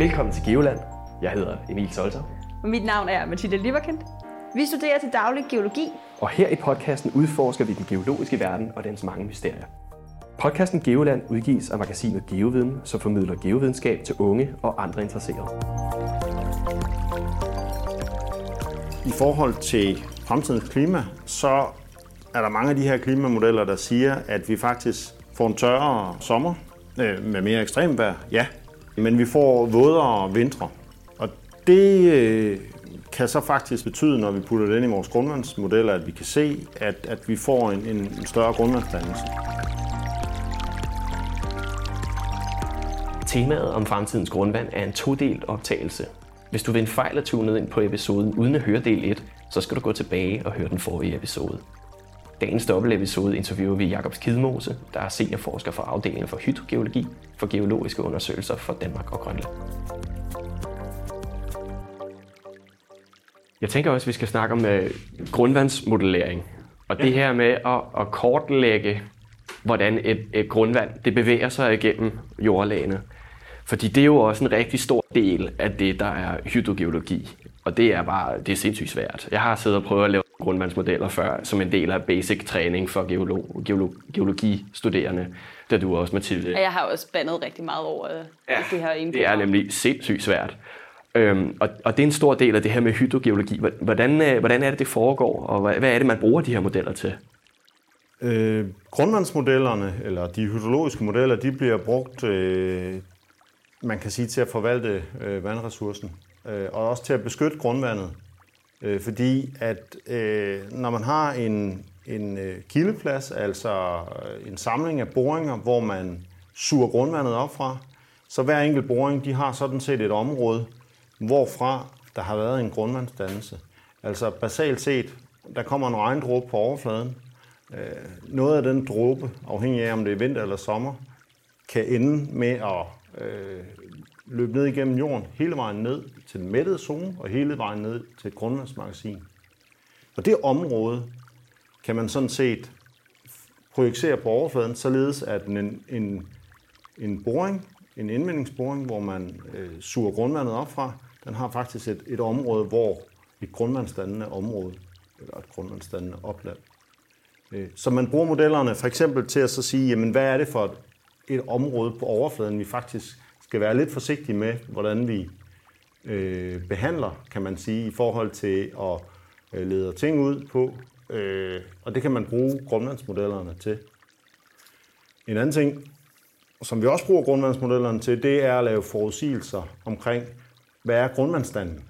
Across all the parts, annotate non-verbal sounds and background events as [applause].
Velkommen til Geoland. Jeg hedder Emil Solter. Og mit navn er Mathilde Liverkendt. Vi studerer til daglig geologi. Og her i podcasten udforsker vi den geologiske verden og dens mange mysterier. Podcasten Geoland udgives af magasinet Geoviden, som formidler geovidenskab til unge og andre interesserede. I forhold til fremtidens klima, så er der mange af de her klimamodeller, der siger, at vi faktisk får en tørrere sommer øh, med mere ekstrem vejr, ja. Men vi får vådere vintre. Og det øh, kan så faktisk betyde, når vi putter det ind i vores grundvandsmodeller, at vi kan se, at, at vi får en, en større grundvandsdannelse. Temaet om fremtidens grundvand er en todelt optagelse. Hvis du ved en fejl er tunet ind på episoden uden at høre del 1, så skal du gå tilbage og høre den forrige episode. Dagens dobbelt-episode interviewer vi Jakob Skidmose, der er seniorforsker for afdelingen for hydrogeologi for geologiske undersøgelser for Danmark og Grønland. Jeg tænker også, at vi skal snakke om uh, grundvandsmodellering. Og det her med at, at kortlægge, hvordan et, et grundvand det bevæger sig igennem jordlagene. Fordi det er jo også en rigtig stor del af det, der er hydrogeologi. Og det er bare det er sindssygt svært. Jeg har siddet og prøvet at lave grundvandsmodeller før, som en del af basic træning for geolog, geolog, geologistuderende, da du også, Mathilde. Og jeg har også bandet rigtig meget over øh, ja, det her Det er nemlig sindssygt svært. Øhm, og, og det er en stor del af det her med hydrogeologi. Hvordan, øh, hvordan er det, det foregår, og hvad, hvad er det, man bruger de her modeller til? Øh, grundvandsmodellerne, eller de hydrologiske modeller, de bliver brugt, øh, man kan sige, til at forvalte øh, vandressourcen, øh, og også til at beskytte grundvandet. Øh, fordi at øh, når man har en, en øh, kildeplads, altså øh, en samling af boringer, hvor man suger grundvandet op fra, så hver enkelt boring, de har sådan set et område, hvorfra der har været en grundvandsdannelse. Altså basalt set, der kommer en regndråbe på overfladen. Øh, noget af den dråbe, afhængig af om det er vinter eller sommer, kan ende med at øh, løbe ned igennem jorden, hele vejen ned til den mættede zone, og hele vejen ned til et grundvandsmagasin. Og det område kan man sådan set projicere på overfladen, således at en, en, en boring, en indvindingsboring, hvor man øh, suger grundvandet op fra, den har faktisk et, et område, hvor et grundvandsdannende område, eller et grundvandsdannende opland. Øh, så man bruger modellerne for eksempel til at så sige, jamen hvad er det for et, et område på overfladen, vi faktisk skal være lidt forsigtige med, hvordan vi øh, behandler, kan man sige, i forhold til at øh, lede ting ud på. Øh, og det kan man bruge grundvandsmodellerne til. En anden ting, som vi også bruger grundvandsmodellerne til, det er at lave forudsigelser omkring, hvad er grundvandsstanden?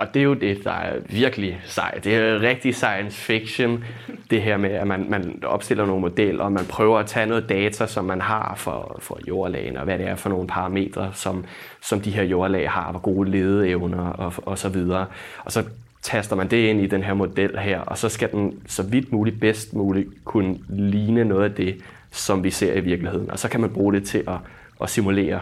Og det er jo det, der er virkelig sejt. Det er rigtig science fiction, det her med, at man, man opstiller nogle modeller, og man prøver at tage noget data, som man har for, for jordlagene, og hvad det er for nogle parametre, som, som de her jordlag har, hvor gode ledeevner og, og så videre. Og så taster man det ind i den her model her, og så skal den så vidt muligt, bedst muligt kunne ligne noget af det, som vi ser i virkeligheden. Og så kan man bruge det til at, at simulere,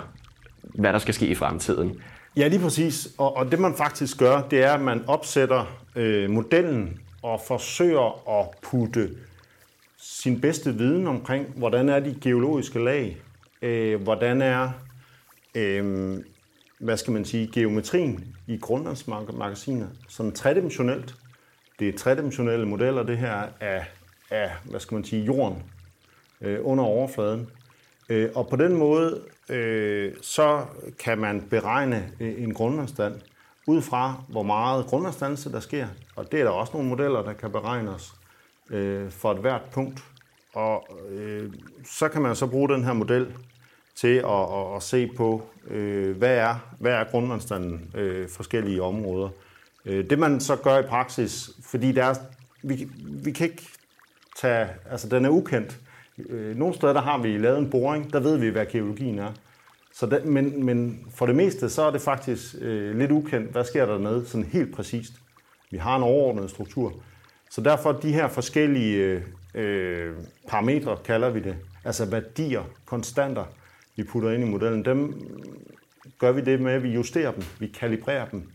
hvad der skal ske i fremtiden. Ja, lige præcis. Og, og det man faktisk gør, det er, at man opsætter øh, modellen og forsøger at putte sin bedste viden omkring, hvordan er de geologiske lag, øh, hvordan er, øh, hvad skal man sige, geometrien i grundvandsmagasinet, sådan tredimensionelt. Det er tredimensionelle modeller, det her af, af hvad skal man sige, jorden øh, under overfladen. Øh, og på den måde, øh, så kan man beregne øh, en grundvandsstand ud fra, hvor meget grundvandsdannelse der sker. Og det er der også nogle modeller, der kan beregnes øh, for et hvert punkt. Og øh, så kan man så bruge den her model til at, at, at se på, øh, hvad er, hvad er grundvandsstanden øh, forskellige områder. Øh, det man så gør i praksis, fordi der er, vi, vi kan ikke tage, altså den er ukendt, Øh, nogle steder der har vi lavet en boring, der ved vi, hvad geologien er. Så det, men, men for det meste, så er det faktisk øh, lidt ukendt, hvad sker der nede, sådan helt præcist. Vi har en overordnet struktur. Så derfor de her forskellige øh, øh, parametre, kalder vi det, altså værdier, konstanter, vi putter ind i modellen, dem gør vi det med, at vi justerer dem, vi kalibrerer dem,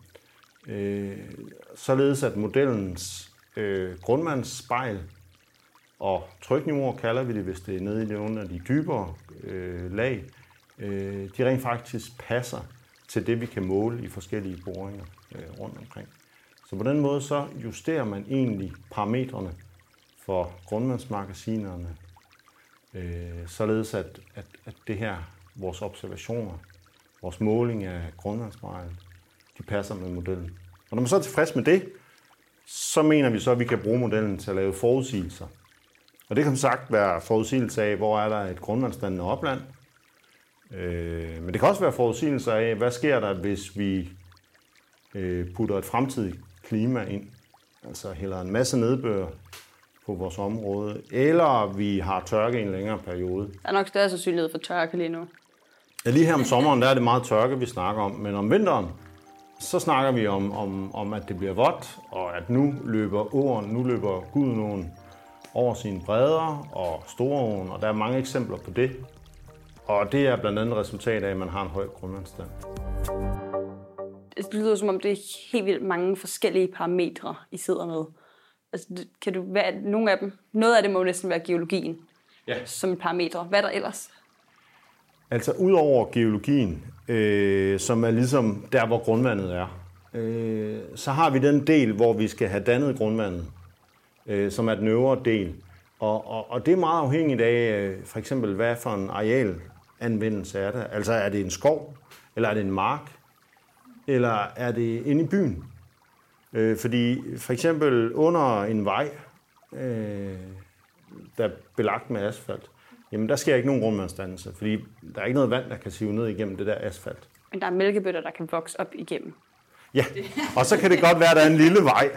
øh, således at modellens øh, grundmandsspejl og trykniveauer kalder vi det, hvis det er nede i nogle af de dybere øh, lag. Øh, de rent faktisk passer til det, vi kan måle i forskellige boringer øh, rundt omkring. Så på den måde så justerer man egentlig parametrene for grundvandsmagasinerne, øh, således at, at, at det her, vores observationer, vores måling af grundvandsmejlen, de passer med modellen. Og når man så er tilfreds med det, så mener vi så, at vi kan bruge modellen til at lave forudsigelser. Og det kan som sagt være forudsigelse af, hvor er der et grundvandsdannende opland. Øh, men det kan også være forudsigelser af, hvad sker der, hvis vi øh, putter et fremtidigt klima ind. Altså hælder en masse nedbør på vores område, eller vi har tørke i en længere periode. Der er nok større sandsynlighed for tørke lige nu. Ja, lige her om sommeren, der er det meget tørke, vi snakker om. Men om vinteren, så snakker vi om, om, om at det bliver vådt, og at nu løber åren, nu løber Gudenåen over sine bredder og Storeåen, og der er mange eksempler på det. Og det er blandt andet resultat af, at man har en høj grundvandsstand. Det lyder som om, det er helt vildt mange forskellige parametre, I sidder med. Altså, det- kan du, hvad, er- nogle af dem, noget af det må næsten være geologien Ja. som et parametre. Hvad er der ellers? Altså udover geologien, øh, som er ligesom der, hvor grundvandet er, øh, så har vi den del, hvor vi skal have dannet grundvandet, øh, som er den øvre del. Og, og, og det er meget afhængigt af, øh, for eksempel, hvad for en arealanvendelse er det. Altså er det en skov, eller er det en mark, eller er det inde i byen? Øh, fordi for eksempel under en vej, øh, der er belagt med asfalt, jamen der sker ikke nogen grundvandsdannelse, fordi der er ikke noget vand, der kan sive ned igennem det der asfalt. Men der er mælkebøtter, der kan vokse op igennem. Ja, og så kan det godt være, at der er en lille vej.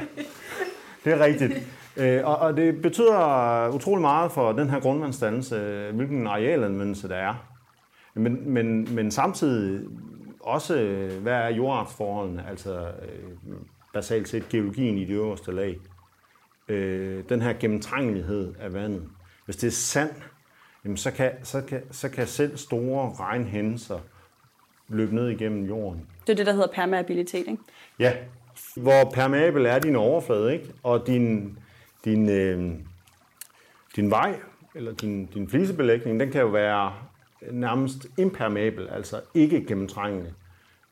Det er rigtigt. Øh, Og, og det betyder utrolig meget for den her grundvandsdannelse, hvilken arealanvendelse der er. Men, men, men samtidig også, hvad er jordartsforholdene, altså øh, basalt set geologien i de øverste lag. Øh, Den her gennemtrængelighed af vandet. Hvis det er sand, jamen så, kan, så, kan, så kan selv store regnhændelser løbe ned igennem jorden. Det er det, der hedder permeabilitet, ikke? Ja, hvor permeabel er din overflade, ikke? Og din, din, øh, din vej, eller din, din flisebelægning, den kan jo være nærmest impermeabel, altså ikke gennemtrængende.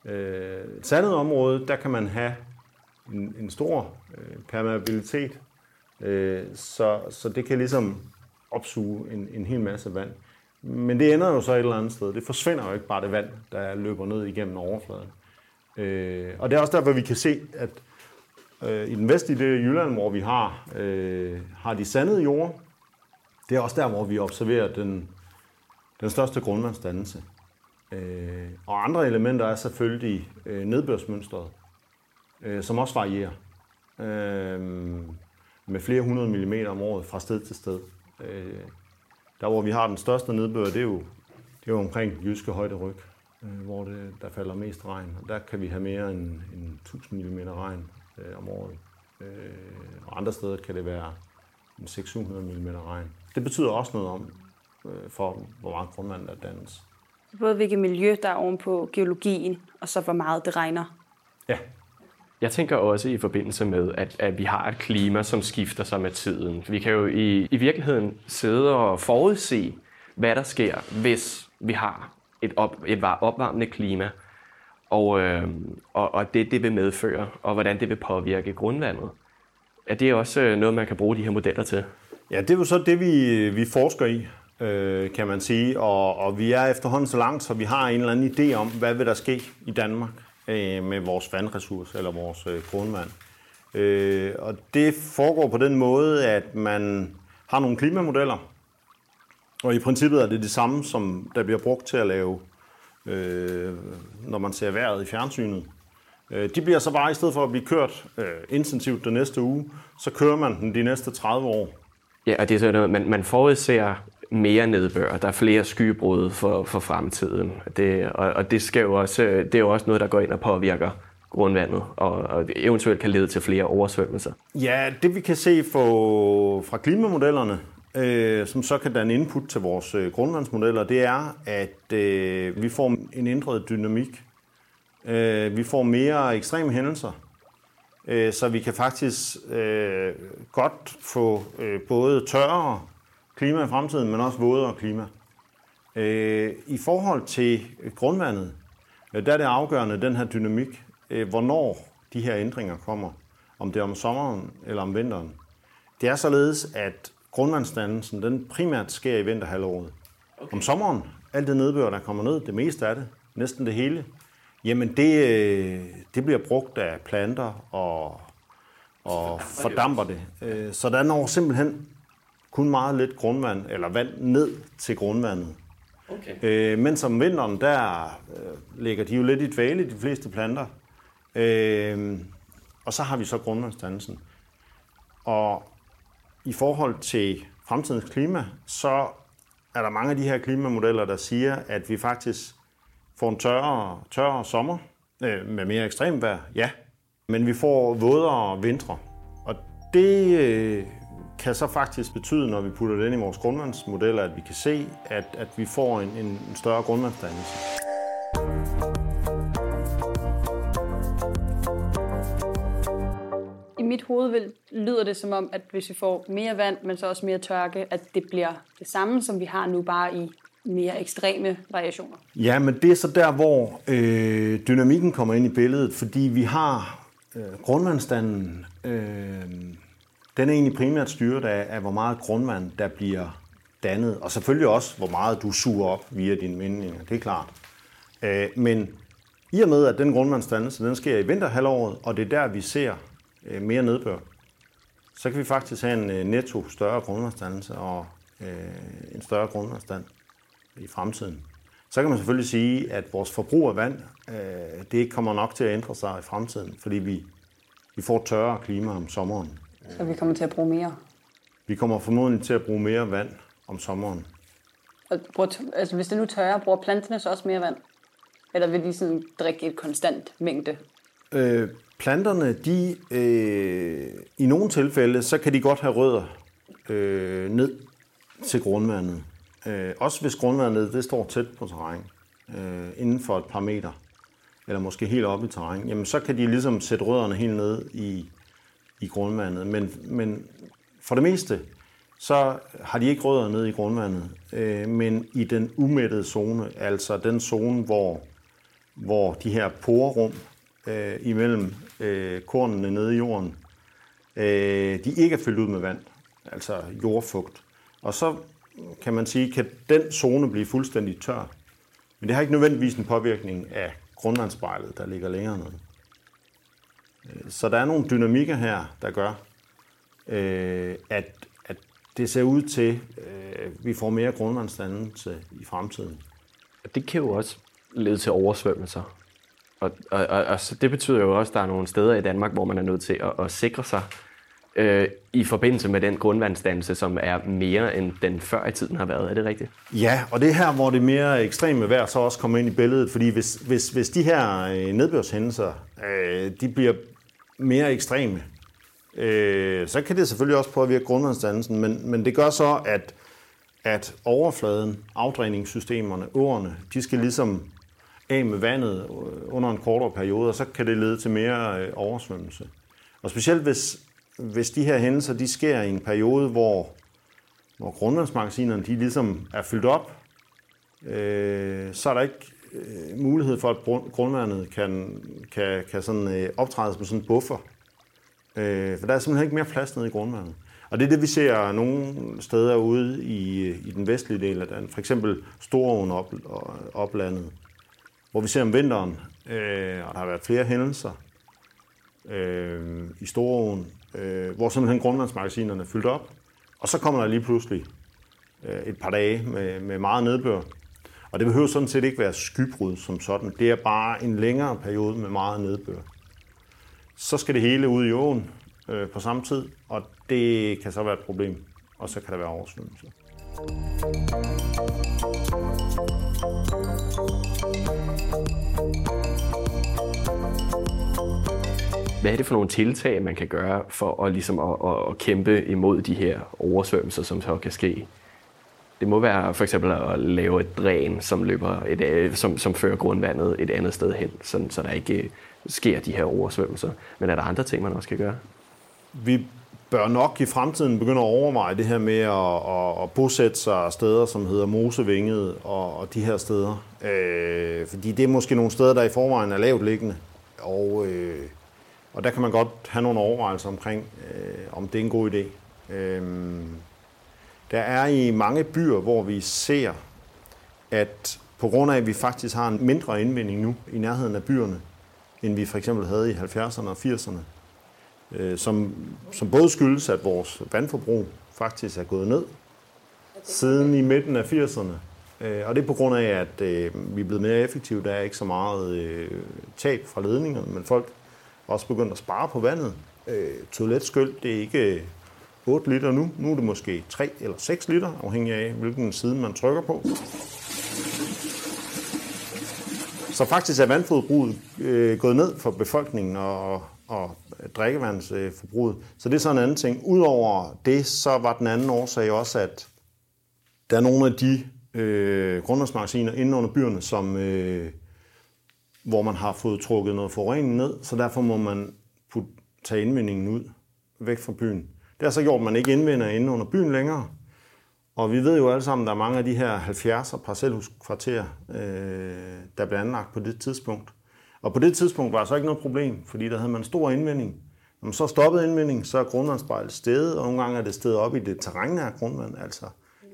Øh, sandet område, der kan man have en, en stor øh, permeabilitet, øh, så, så det kan ligesom opsuge en, en hel masse vand. Men det ender jo så et eller andet sted. Det forsvinder jo ikke bare det vand, der løber ned igennem overfladen. Øh, og det er også derfor, vi kan se, at øh, i den vestlige del af Jylland, hvor vi har, øh, har de sandede jord, det er også der, hvor vi observerer den, den største grundvandsdannelse. Øh, og andre elementer er selvfølgelig øh, nedbørsmønstret, øh, som også varierer øh, med flere hundrede millimeter om året fra sted til sted. Øh, der, hvor vi har den største nedbør, det er jo, det er jo omkring Jyske højderyg, øh, hvor det, der falder mest regn. Og der kan vi have mere end, end 1000 mm regn øh, om året. Øh, og andre steder kan det være en 600 mm regn. Det betyder også noget om, øh, for hvor meget grundvand der dannes. Både hvilket miljø, der er ovenpå geologien, og så hvor meget det regner. Ja, Jeg tænker også i forbindelse med, at, at vi har et klima, som skifter sig med tiden. Vi kan jo i, i virkeligheden sidde og forudse, hvad der sker, hvis vi har et, op, et var- opvarmende klima, og, øh, og, og det, det vil medføre, og hvordan det vil påvirke grundvandet. Er det også øh, noget, man kan bruge de her modeller til? Ja, det er jo så det, vi, vi forsker i, øh, kan man sige. Og, og vi er efterhånden så langt, så vi har en eller anden idé om, hvad vil der ske i Danmark øh, med vores vandressource eller vores øh, grundvand. Øh, og det foregår på den måde, at man har nogle klimamodeller, og i princippet er det det samme, som der bliver brugt til at lave, øh, når man ser vejret i fjernsynet. Øh, De bliver så bare, i stedet for at blive kørt øh, intensivt den næste uge, så kører man den de næste 30 år. Ja, og det er sådan noget, man, man forudser mere nedbør, der er flere skybrud for, for fremtiden. Det, og, og det, skal jo også, det er jo også noget, der går ind og påvirker grundvandet, og, og eventuelt kan lede til flere oversvømmelser. Ja, det vi kan se for, fra klimamodellerne, øh, som så kan danne input til vores øh, grundvandsmodeller, det er, at øh, vi får en ændret dynamik. Øh, vi får mere ekstreme hændelser, øh, så vi kan faktisk øh, godt få øh, både tørrere klima i fremtiden, men også vådere klima. Øh, I forhold til grundvandet, øh, der er det afgørende, den her dynamik, øh, hvornår de her ændringer kommer, om det er om sommeren eller om vinteren. Det er således, at grundvandsdannelsen den primært sker i vinterhalvåret. Okay. Om sommeren, alt det nedbør, der kommer ned, det meste af det, næsten det hele, jamen det, øh, det bliver brugt af planter og, og fordamper det. Øh, så der når simpelthen kun meget lidt grundvand, eller vand ned til grundvandet. Okay. Øh, mens om vinteren, der øh, ligger de jo lidt i dvale, de fleste planter. Øh, og så har vi så grundvandsdannelsen. Og i forhold til fremtidens klima, så er der mange af de her klimamodeller, der siger, at vi faktisk får en tørre, tørre sommer øh, med mere ekstrem vejr, ja. Men vi får vådere vintre. Og det øh, kan så faktisk betyde, når vi putter det ind i vores grundvandsmodeller, at vi kan se, at, at vi får en, en større grundvandsdannelse. Mit hoved vil, lyder det som om, at hvis vi får mere vand, men så også mere tørke, at det bliver det samme, som vi har nu, bare i mere ekstreme variationer. Ja, men det er så der, hvor øh, dynamikken kommer ind i billedet, fordi vi har øh, grundvandstanden, øh, den er egentlig primært styret af, af, hvor meget grundvand, der bliver dannet, og selvfølgelig også, hvor meget du suger op via dine vindinger, det er klart. Øh, men i og med, at den grundvandsdannelse, den sker i vinterhalvåret, og det er der, vi ser øh, mere nedbør, så kan vi faktisk have en øh, netto større grundvandsdannelse og øh, en større grundvandsstand i fremtiden. Så kan man selvfølgelig sige, at vores forbrug af vand, øh, det kommer nok til at ændre sig i fremtiden, fordi vi, vi får tørre klima om sommeren. Så vi kommer til at bruge mere? Vi kommer formodentlig til at bruge mere vand om sommeren. Og bruger, altså, hvis det nu tørrer, bruger planterne så også mere vand? Eller vil de sådan drikke et konstant mængde? Øh, planterne, de, øh, i nogle tilfælde, så kan de godt have rødder øh, ned til grundvandet. Øh, også hvis grundvandet det står tæt på terræn, øh, inden for et par meter, eller måske helt op i terræn, jamen så kan de ligesom sætte rødderne helt ned i, i grundvandet. Men, men for det meste, så har de ikke rødder ned i grundvandet, øh, men i den umættede zone, altså den zone, hvor, hvor de her porerum øh, imellem øh, kornene nede i jorden, øh, de ikke er fyldt ud med vand, altså jordfugt. Og så kan man sige, kan den zone blive fuldstændig tør. Men det har ikke nødvendigvis en påvirkning af grundvandsspejlet, der ligger længere nede. Øh, så der er nogle dynamikker her, der gør, øh, at, at det ser ud til, øh, at øh, vi får mere grundvandsdannelse i fremtiden. Det kan jo også lede til oversvømmelser. Og, og, og, og så det betyder jo også, at der er nogle steder i Danmark, hvor man er nødt til at, at sikre sig øh, i forbindelse med den grundvandsdannelse, som er mere end den før i tiden har været. Er det rigtigt? Ja, og det er her, hvor det mere ekstreme vejr så også kommer ind i billedet, fordi hvis, hvis, hvis de her øh, nedbørshændelser, øh, de bliver mere ekstreme, øh, så kan det selvfølgelig også påvirke grundvandsdannelsen, men, men det gør så, at, at overfladen, afdræningssystemerne, åerne, de skal ligesom af med vandet øh, under en kortere periode, og så kan det lede til mere øh, oversvømmelse. Og specielt hvis, hvis de her hændelser de sker i en periode, hvor, hvor grundvandsmagasinerne de ligesom er fyldt op, øh, så er der ikke øh, mulighed for, at grundvandet kan, kan, kan sådan, øh, optræde som sådan en buffer. Øh, for der er simpelthen ikke mere plads nede i grundvandet. Og det er det, vi ser nogle steder ude i, i den vestlige del af den. For eksempel Storåen op, oplandet, hvor vi ser om vinteren, øh, og der har været flere hændelser øh, i Storåen, øh, hvor simpelthen grundvandsmagasinerne er fyldt op, og så kommer der lige pludselig øh, et par dage med, med meget nedbør. Og det behøver sådan set ikke være skybrud som sådan. Det er bare en længere periode med meget nedbør. Så skal det hele ud i åen øh, på samme tid, og det kan så være et problem, og så kan der være oversvømmelse. Hvad er det for nogle tiltag, man kan gøre for at, ligesom at, at, at kæmpe imod de her oversvømmelser, som så kan ske? Det må være for eksempel at lave et dræn, som, løber et, øh, som, som fører grundvandet et andet sted hen, sådan, så der ikke øh, sker de her oversvømmelser. Men er der andre ting, man også kan gøre? Vi bør nok i fremtiden begynde at overveje det her med at, at, at bosætte sig steder, som hedder Mosevinget og, og de her steder. Øh, fordi det er måske nogle steder, der i forvejen er lavt liggende. Og, øh, og der kan man godt have nogle overvejelser omkring, øh, om det er en god idé. Øh, der er i mange byer, hvor vi ser, at på grund af, at vi faktisk har en mindre indvinding nu i nærheden af byerne, end vi for eksempel havde i 70'erne og 80'erne, øh, som, som både skyldes, at vores vandforbrug faktisk er gået ned siden i midten af 80'erne. Øh, og det er på grund af, at øh, vi er blevet mere effektive. Der er ikke så meget øh, tab fra ledningerne, men folk også begyndt at spare på vandet. Øh, toiletskyld, det er ikke øh, 8 liter nu. Nu er det måske 3 eller 6 liter, afhængig af, hvilken side man trykker på. Så faktisk er vandforbruget øh, gået ned for befolkningen og, og drikkevandsforbruget. Så det er sådan en anden ting. Udover det, så var den anden årsag også, at der er nogle af de øh, grundvandsmagasiner inde under byerne, som, øh, hvor man har fået trukket noget forurening ned, så derfor må man putte, tage indvindingen ud væk fra byen. Det har så gjort, at man ikke indvinder inde under byen længere. Og vi ved jo alle sammen, at der er mange af de her 70'er parcelhuskvarterer, øh, der blev anlagt på det tidspunkt. Og på det tidspunkt var der så ikke noget problem, fordi der havde man stor indvinding. Når man så stoppede indvinding, så er grundvandsspejlet stedet, og nogle gange er det stedet op i det terrænnære grundvand, altså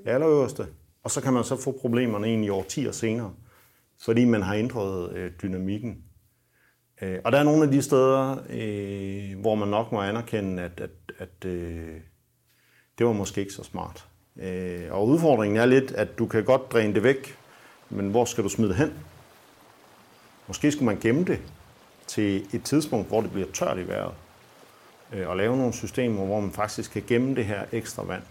det allerøverste. Og så kan man så få problemerne egentlig årtier senere, fordi man har ændret øh, dynamikken. Øh, og der er nogle af de steder, øh, hvor man nok må anerkende, at, at, at øh, det var måske ikke så smart. Øh, og udfordringen er lidt, at du kan godt dræne det væk, men hvor skal du smide det hen? Måske skulle man gemme det til et tidspunkt, hvor det bliver tørt i vejret, øh, og lave nogle systemer, hvor man faktisk kan gemme det her ekstra vand.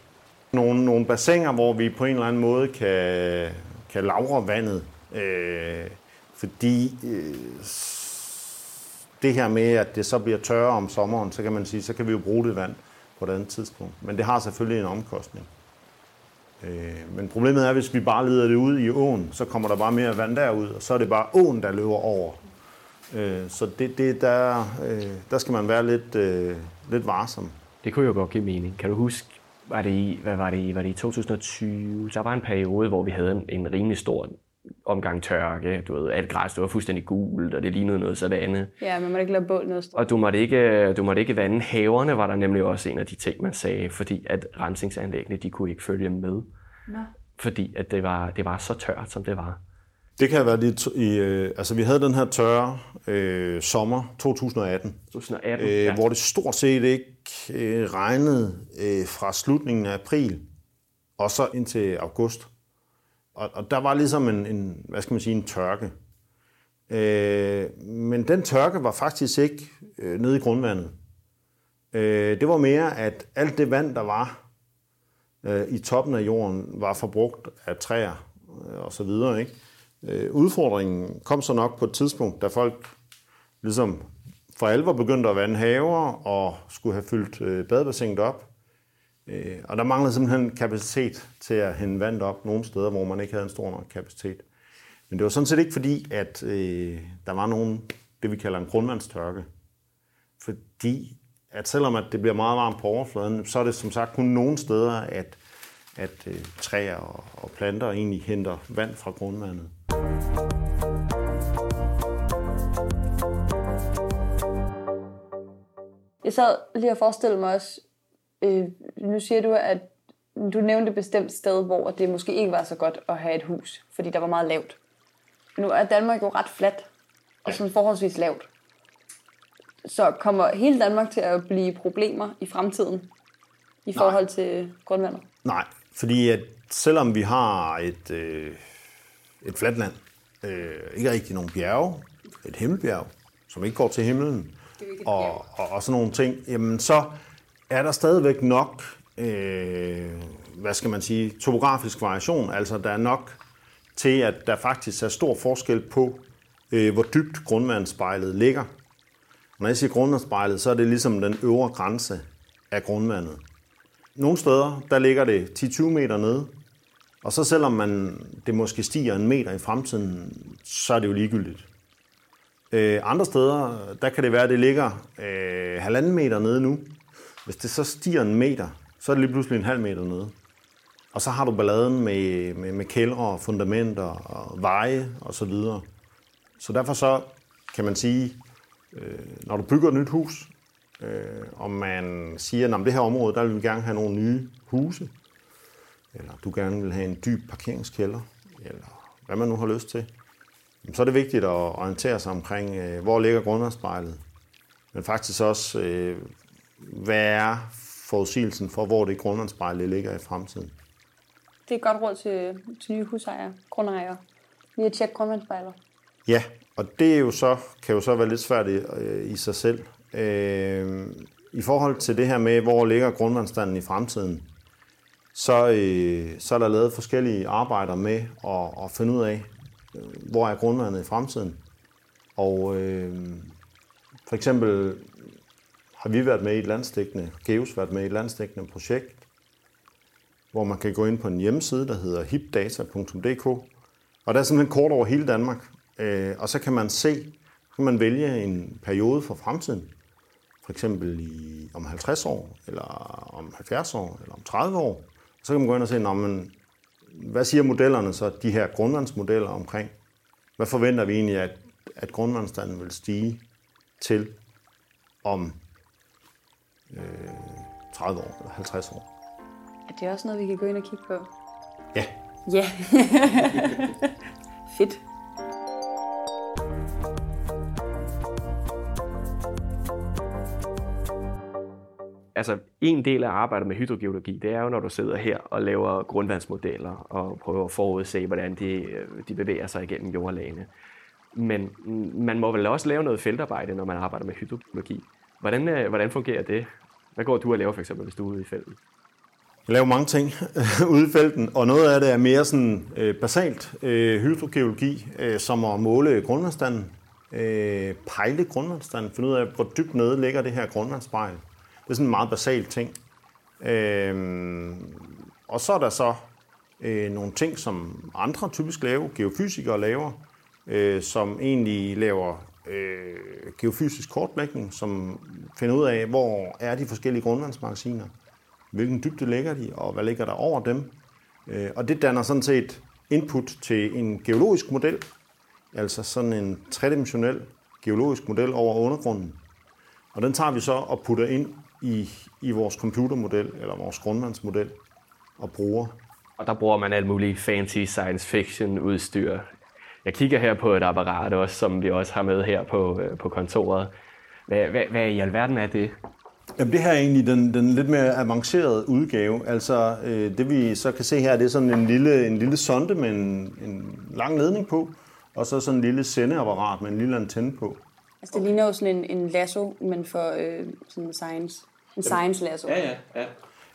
Nogle, nogle bassiner, hvor vi på en eller anden måde kan, kan lavre vandet, øh, fordi øh, det her med, at det så bliver tørre om sommeren, så kan man sige, så kan vi jo bruge det vand på et andet tidspunkt. Men det har selvfølgelig en omkostning. Øh, men problemet er, hvis vi bare leder det ud i åen, så kommer der bare mere vand derud, og så er det bare åen, der løber over. Øh, så det, det der, øh, der skal man være lidt, øh, lidt varsom. Det kunne jo godt give mening. Kan du huske, var det i, hvad var det i, var det i 2020? Der var en periode, hvor vi havde en, en rimelig stor omgang tørke. Du ved, alt græs det var fuldstændig gult, og det lignede noget sådan. Ja, man måtte ikke lade bål noget stort. Og du måtte, ikke, du måtte ikke vande haverne, var der nemlig også en af de ting, man sagde, fordi at rensningsanlæggene, de kunne ikke følge med. Nå. Fordi at det var, det var så tørt, som det var. Det kan være lidt i, øh, altså vi havde den her tørre øh, sommer 2018, 2018 øh, ja. hvor det stort set ikke øh, regnede øh, fra slutningen af april og så indtil august. Og, og der var ligesom en, en, hvad skal man sige, en tørke. Øh, men den tørke var faktisk ikke øh, nede i grundvandet. Øh, det var mere, at alt det vand, der var øh, i toppen af jorden, var forbrugt af træer øh, og så videre. Ikke? Øh, udfordringen kom så nok på et tidspunkt, da folk ligesom for alvor begyndte at vande haver og skulle have fyldt øh, badebassinet op. Øh, og der manglede simpelthen kapacitet til at hente vand op nogle steder, hvor man ikke havde en stor nok kapacitet. Men det var sådan set ikke fordi, at øh, der var nogen, det vi kalder en grundvandstørke. Fordi at selvom at det bliver meget varmt på overfladen, så er det som sagt kun nogle steder, at, at øh, træer og, og planter egentlig henter vand fra grundvandet. Jeg sad lige og forestillede mig også, øh, nu siger du, at du nævnte et bestemt sted, hvor det måske ikke var så godt at have et hus, fordi der var meget lavt. Nu er Danmark jo ret fladt, og sådan forholdsvis lavt. Så kommer hele Danmark til at blive problemer i fremtiden i forhold Nej. til grundvandet? Nej, fordi at selvom vi har et, øh, et fladt land, øh, ikke rigtig nogen bjerge, et himmelbjerg, som ikke går til himlen, og, og, og sådan nogle ting, jamen så er der stadigvæk nok, øh, hvad skal man sige, topografisk variation. Altså der er nok til, at der faktisk er stor forskel på, øh, hvor dybt grundvandsspejlet ligger. Når jeg siger grundvandsspejlet, så er det ligesom den øvre grænse af grundvandet. Nogle steder, der ligger det 10-20 meter nede, og så selvom man, det måske stiger en meter i fremtiden, så er det jo ligegyldigt. Øh, andre steder, der kan det være, at det ligger øh, halvanden meter nede nu, hvis det så stiger en meter, så er det lige pludselig en halv meter nede. Og så har du balladen med, med, med kældre, fundamenter og veje og så videre. Så derfor så kan man sige, øh, når du bygger et nyt hus, øh, og man siger, at det her område, der vil vi gerne have nogle nye huse, eller du gerne vil have en dyb parkeringskælder, eller hvad man nu har lyst til, så er det vigtigt at orientere sig omkring, øh, hvor ligger grundvandsspejlet, men faktisk også, øh, hvad er forudsigelsen for, hvor det grundvandsspejl ligger i fremtiden. Det er et godt råd til, til nye husejere, grundejere, lige at tjekke grundvandsspejler. Ja, og det er jo så, kan jo så være lidt svært i, øh, i sig selv. Øh, I forhold til det her med, hvor ligger grundvandsstanden i fremtiden, så, øh, så er der lavet forskellige arbejder med at, at finde ud af, øh, hvor er grundvandet i fremtiden. Og øh, for eksempel har vi været med i et landstækkende, Geos været med i et landstækkende projekt, hvor man kan gå ind på en hjemmeside, der hedder hipdata.dk, og der er simpelthen kort over hele Danmark, øh, og så kan man se, så kan man vælge en periode for fremtiden, for eksempel i, om 50 år, eller om 70 år, eller om 30 år. Så kan man gå ind og se, men, hvad siger modellerne så, de her grundvandsmodeller omkring, hvad forventer vi egentlig, at, at grundvandstanden vil stige til om øh, 30 år eller 50 år. Er det også noget, vi kan gå ind og kigge på? Ja. Ja. [laughs] Fedt. altså en del af arbejdet med hydrogeologi, det er jo, når du sidder her og laver grundvandsmodeller og prøver at forudse, hvordan de, øh, de bevæger sig igennem jordlagene. Men man må vel også lave noget feltarbejde, når man arbejder med hydrogeologi. Hvordan, øh, hvordan fungerer det? Hvad går du og laver for eksempel, hvis du er ude i felten? Jeg laver mange ting [laughs] ude i felten, og noget af det er mere sådan øh, basalt øh, hydrogeologi, øh, som at måle grundvandstanden, øh, pejle grundvandstanden, finde ud af, hvor dybt nede ligger det her grundvandsspejl. Det er sådan en meget basal ting. Øh, og så er der så øh, nogle ting, som andre typisk laver, geofysikere laver, øh, som egentlig laver øh, geofysisk kortlægning, som finder ud af, hvor er de forskellige grundvandsmagasiner, hvilken dybde ligger de, og hvad ligger der over dem. Øh, og det danner sådan set input til en geologisk model, altså sådan en tredimensionel geologisk model over undergrunden. Og den tager vi så og putter ind i, i vores computermodel, eller vores grundvandsmodel, og bruger. Og der bruger man alt muligt fancy science fiction udstyr. Jeg kigger her på et apparat også, som vi også har med her på, øh, på kontoret. Hvad, hvad, hvad i alverden er det? Jamen, det her er egentlig den, den lidt mere avancerede udgave. Altså, øh, det vi så kan se her, det er sådan en lille, en lille sonde med en, en lang ledning på, og så sådan en lille sendeapparat med en lille antenne på. Altså, det ligner jo sådan en, en lasso, men for øh, sådan science. En science lasso. Ja, ja, ja.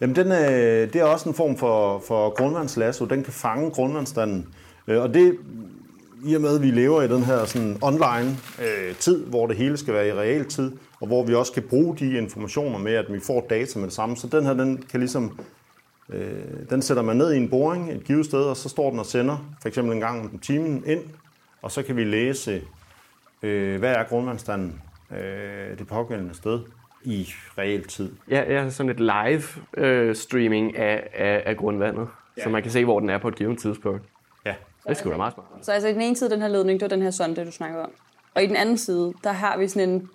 Jamen, den, øh, det er også en form for, for grundvandslasso. Den kan fange grundvandsstanden. Øh, og det, i og med, at vi lever i den her sådan online øh, tid, hvor det hele skal være i real tid, og hvor vi også kan bruge de informationer med, at vi får data med det samme. Så den her, den kan ligesom, øh, den sætter man ned i en boring et givet sted, og så står den og sender, for eksempel en gang om timen ind, og så kan vi læse, øh, hvad er grundvandstanden øh, det pågældende sted i real tid. Ja, ja sådan et live øh, streaming af, af, af grundvandet, ja. så man kan se, hvor den er på et givet tidspunkt. Ja. Det skulle være meget smart. Så altså i den ene side, den her ledning, det var den her sonde, du snakkede om. Og i den anden side, der har vi sådan en...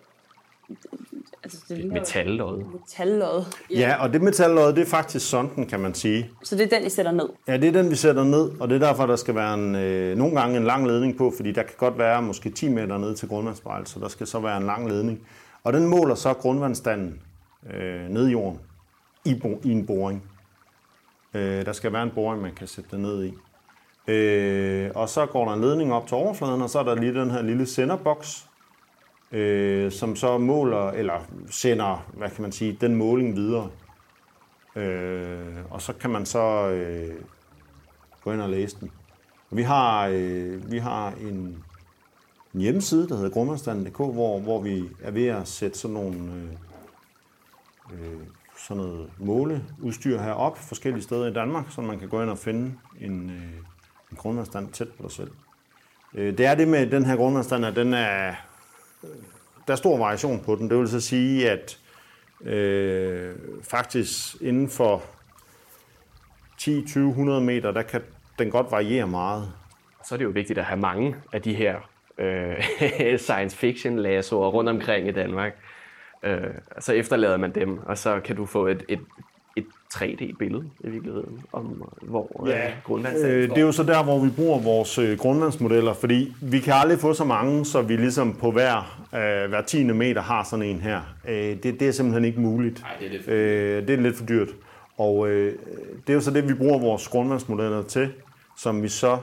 Altså, det ligner metallod. Metallod. Ja, og det metallod, det er faktisk sonden, kan man sige. Så det er den, I sætter ned? Ja, det er den, vi sætter ned, og det er derfor, der skal være en, øh, nogle gange en lang ledning på, fordi der kan godt være måske 10 meter ned til grundvandsspejl, så der skal så være en lang ledning. Og den måler så grundvandsstanden øh, ned i jorden i, bo, i en boring. Øh, der skal være en boring, man kan sætte det ned i. Øh, og så går der en ledning op til overfladen, og så er der lige den her lille senderboks, øh, som så måler, eller sender, hvad kan man sige, den måling videre. Øh, og så kan man så øh, gå ind og læse den. Vi har, øh, vi har en, en hjemmeside, der hedder grummerstanden.dk, hvor, hvor vi er ved at sætte sådan nogle øh, øh, sådan noget måleudstyr her op forskellige steder i Danmark, så man kan gå ind og finde en, øh, en grundvandstand tæt på dig selv. Øh, det er det med den her grundvandstand, at den er, øh, der er stor variation på den. Det vil så sige, at Øh, faktisk inden for 10-20-100 meter, der kan den godt variere meget. Så er det jo vigtigt at have mange af de her øh, [laughs] science fiction lassoer rundt omkring i Danmark. Øh, så efterlader man dem, og så kan du få et, et, et 3D-billede i virkeligheden om, hvor ja. øh, grundvandssagen Øh, det er jo så der, hvor vi bruger vores øh, grundvandsmodeller, fordi vi kan aldrig få så mange, så vi ligesom på hver, øh, hver 10. meter har sådan en her. Øh, det, det er simpelthen ikke muligt. Nej, det er lidt for øh, det er lidt for dyrt. Og øh, det er jo så det, vi bruger vores grundvandsmodeller til, som vi så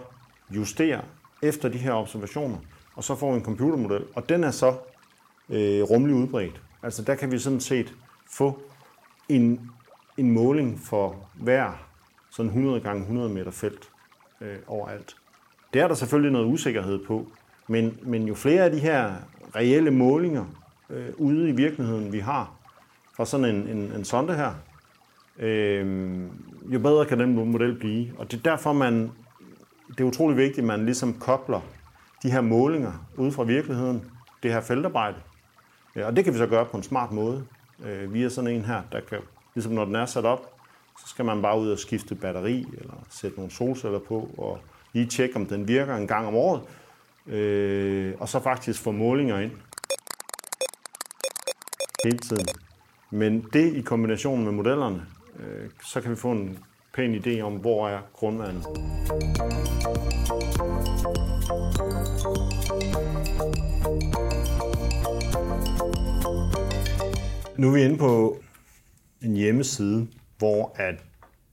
justerer efter de her observationer. Og så får vi en computermodel, og den er så øh, rummelig udbredt. Altså der kan vi sådan set få en, en måling for hver sådan 100 gange 100 meter felt øh, overalt. Det er der selvfølgelig noget usikkerhed på, men, men jo flere af de her reelle målinger øh, ude i virkeligheden, vi har fra sådan en, en, en sonde her, øh, jo bedre kan den model blive. Og det er derfor, man, det er utrolig vigtigt, at man ligesom kobler de her målinger ude fra virkeligheden, det her feltarbejde. Ja, og det kan vi så gøre på en smart måde, øh, via sådan en her, der kan, ligesom når den er sat op, så skal man bare ud og skifte batteri, eller sætte nogle solceller på, og lige tjekke, om den virker en gang om året, øh, og så faktisk få målinger ind hele tiden. Men det i kombination med modellerne, øh, så kan vi få en pæn idé om, hvor er grundvandet. Nu er vi inde på en hjemmeside, hvor at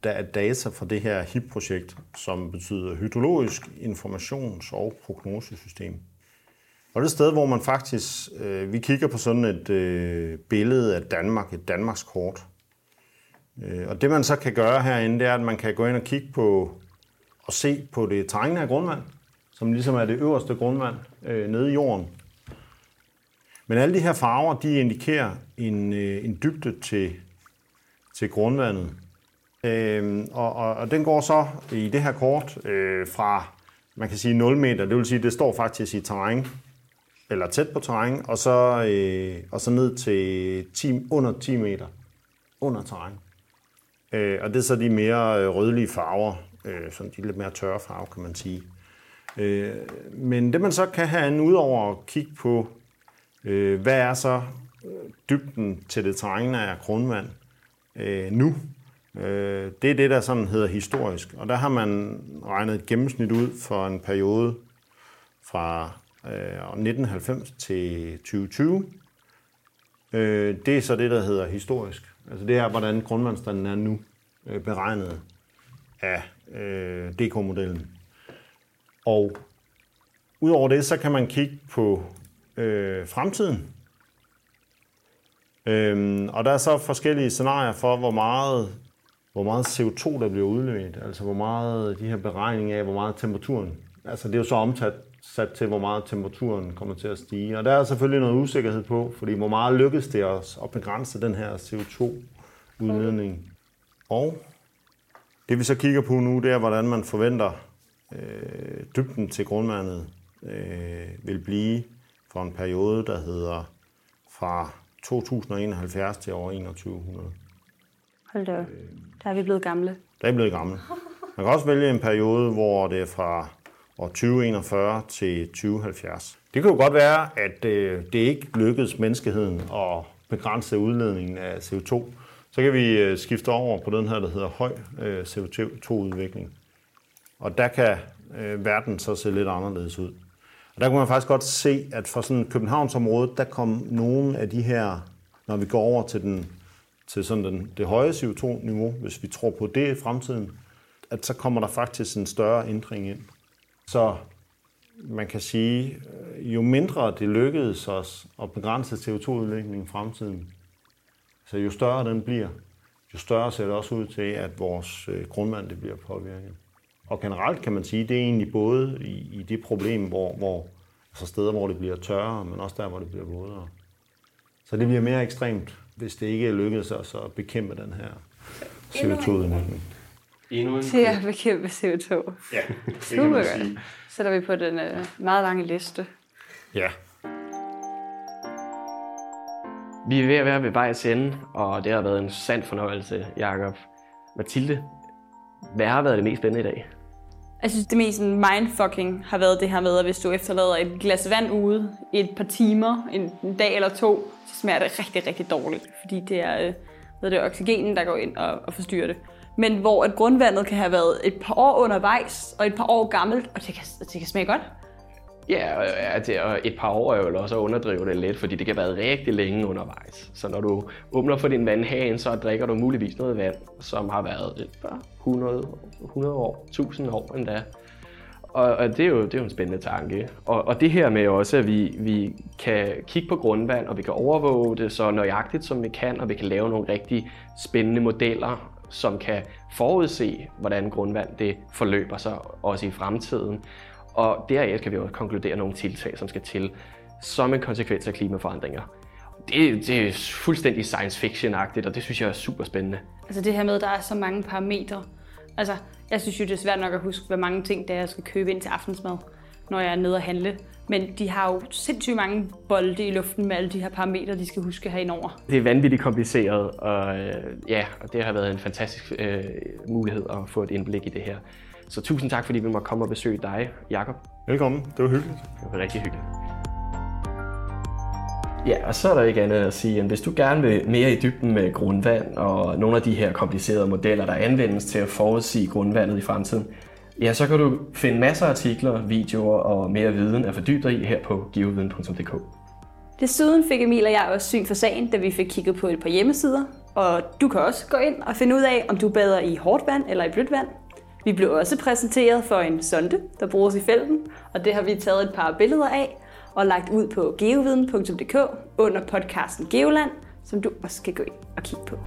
der er data fra det her HIP-projekt, som betyder Hydrologisk Informations- og Prognosesystem. Og det er et sted, hvor man faktisk, øh, vi kigger på sådan et øh, billede af Danmark, et Danmarks kort. Øh, og det man så kan gøre herinde, det er, at man kan gå ind og kigge på og se på det trængende grundvand, som ligesom er det øverste grundvand øh, nede i jorden. Men alle de her farver, de indikerer en, øh, en dybde til, til grundvandet. Øh, og, og, og den går så i det her kort øh, fra, man kan sige 0 meter, det vil sige, det står faktisk i terræn, eller tæt på terræn, og så, øh, og så ned til 10, under 10 meter under terræn. Øh, og det er så de mere øh, rødlige farver, øh, sådan de lidt mere tørre farver, kan man sige. Øh, men det man så kan have ud over at kigge på, øh, hvad er så øh, dybden til det terræn af grundvand øh, nu, øh, det er det, der sådan hedder historisk. Og der har man regnet et gennemsnit ud for en periode fra øh, 1990 til 2020. Øh, det er så det, der hedder historisk. Altså det er, hvordan grundvandstanden er nu, øh, beregnet af øh, DK-modellen. Og udover det, så kan man kigge på øh, fremtiden. Øhm, og der er så forskellige scenarier for, hvor meget, hvor meget CO2 der bliver udledt. Altså hvor meget de her beregninger af, hvor meget temperaturen. Altså det er jo så omtat sat til, hvor meget temperaturen kommer til at stige. Og der er selvfølgelig noget usikkerhed på, fordi hvor meget lykkes det os at begrænse den her CO2-udledning. Og det vi så kigger på nu, det er, hvordan man forventer øh, dybden til grundvandet øh, vil blive for en periode, der hedder fra 2071 til år 2100. Hold da op. Der er vi blevet gamle. Der er blevet gamle. Man kan også vælge en periode, hvor det er fra år 2041 til 2070. Det kan jo godt være, at øh, det ikke lykkedes menneskeheden at begrænse udledningen af CO2. Så kan vi øh, skifte over på den her, der hedder høj øh, CO2-udvikling. Og der kan verden så se lidt anderledes ud. Og der kunne man faktisk godt se, at for sådan Københavnsområdet, der kom nogle af de her, når vi går over til, den, til sådan den, det høje CO2-niveau, hvis vi tror på det i fremtiden, at så kommer der faktisk en større ændring ind. Så man kan sige, øh, jo mindre det lykkedes os at begrænse CO2-udlægningen i fremtiden, så jo større den bliver, jo større ser det også ud til, at vores øh, grundvand det bliver påvirket. Og generelt kan man sige, det er egentlig både i, i det problem, hvor, hvor altså steder, hvor det bliver tørrere, men også der, hvor det bliver vådere. Så det bliver mere ekstremt, hvis det ikke lykkedes os at bekæmpe den her CO2-udlægning. Endnu en Til at bekæmpe CO2. Ja, det Super godt. Sætter vi på den øh, meget lange liste. Ja. Vi er ved at være ved vejs ende, og det har været en sand fornøjelse, Jakob. Mathilde, hvad har været det mest spændende i dag? Jeg synes, det mest mindfucking har været det her med, at hvis du efterlader et glas vand ude i et par timer, en, en dag eller to, så smager det rigtig, rigtig dårligt. Fordi det er, øh, hvad det er oxygenen, der går ind og, og forstyrrer det. Men hvor at grundvandet kan have været et par år undervejs og et par år gammelt, og det kan, det kan smage godt. Ja, og, altså, og et par år er jo også at underdrive det lidt, fordi det kan være rigtig længe undervejs. Så når du åbner for din vandhane, så drikker du muligvis noget vand, som har været et par 100, 100 år, 1000 år endda. Og, og det, er jo, det er jo en spændende tanke. Og, og det her med også, at vi, vi kan kigge på grundvand, og vi kan overvåge det så nøjagtigt som vi kan, og vi kan lave nogle rigtig spændende modeller, som kan forudse, hvordan grundvand det forløber sig også i fremtiden. Og deraf kan vi også konkludere nogle tiltag, som skal til som en konsekvens af klimaforandringer. Det, det er fuldstændig science fiction-agtigt, og det synes jeg er super spændende. Altså det her med, at der er så mange parametre. Altså, jeg synes jo, det er svært nok at huske, hvor mange ting, der jeg skal købe ind til aftensmad, når jeg er nede og handle. Men de har jo sindssygt mange bolde i luften med alle de her parametre, de skal huske have indover. Det er vanvittigt kompliceret, og øh, ja, og det har været en fantastisk øh, mulighed at få et indblik i det her. Så tusind tak, fordi vi måtte komme og besøge dig, Jakob. Velkommen, det var hyggeligt. Det var rigtig hyggeligt. Ja, og så er der ikke andet at sige, at hvis du gerne vil mere i dybden med grundvand og nogle af de her komplicerede modeller, der anvendes til at forudsige grundvandet i fremtiden, ja, så kan du finde masser af artikler, videoer og mere viden at fordybe dig i her på geoviden.dk. Desuden fik Emil og jeg også syn for sagen, da vi fik kigget på et par hjemmesider. Og du kan også gå ind og finde ud af, om du bader i hårdt vand eller i blødt vand. Vi blev også præsenteret for en sonde, der bruges i felten, og det har vi taget et par billeder af og lagt ud på geoviden.dk under podcasten Geoland, som du også kan gå ind og kigge på.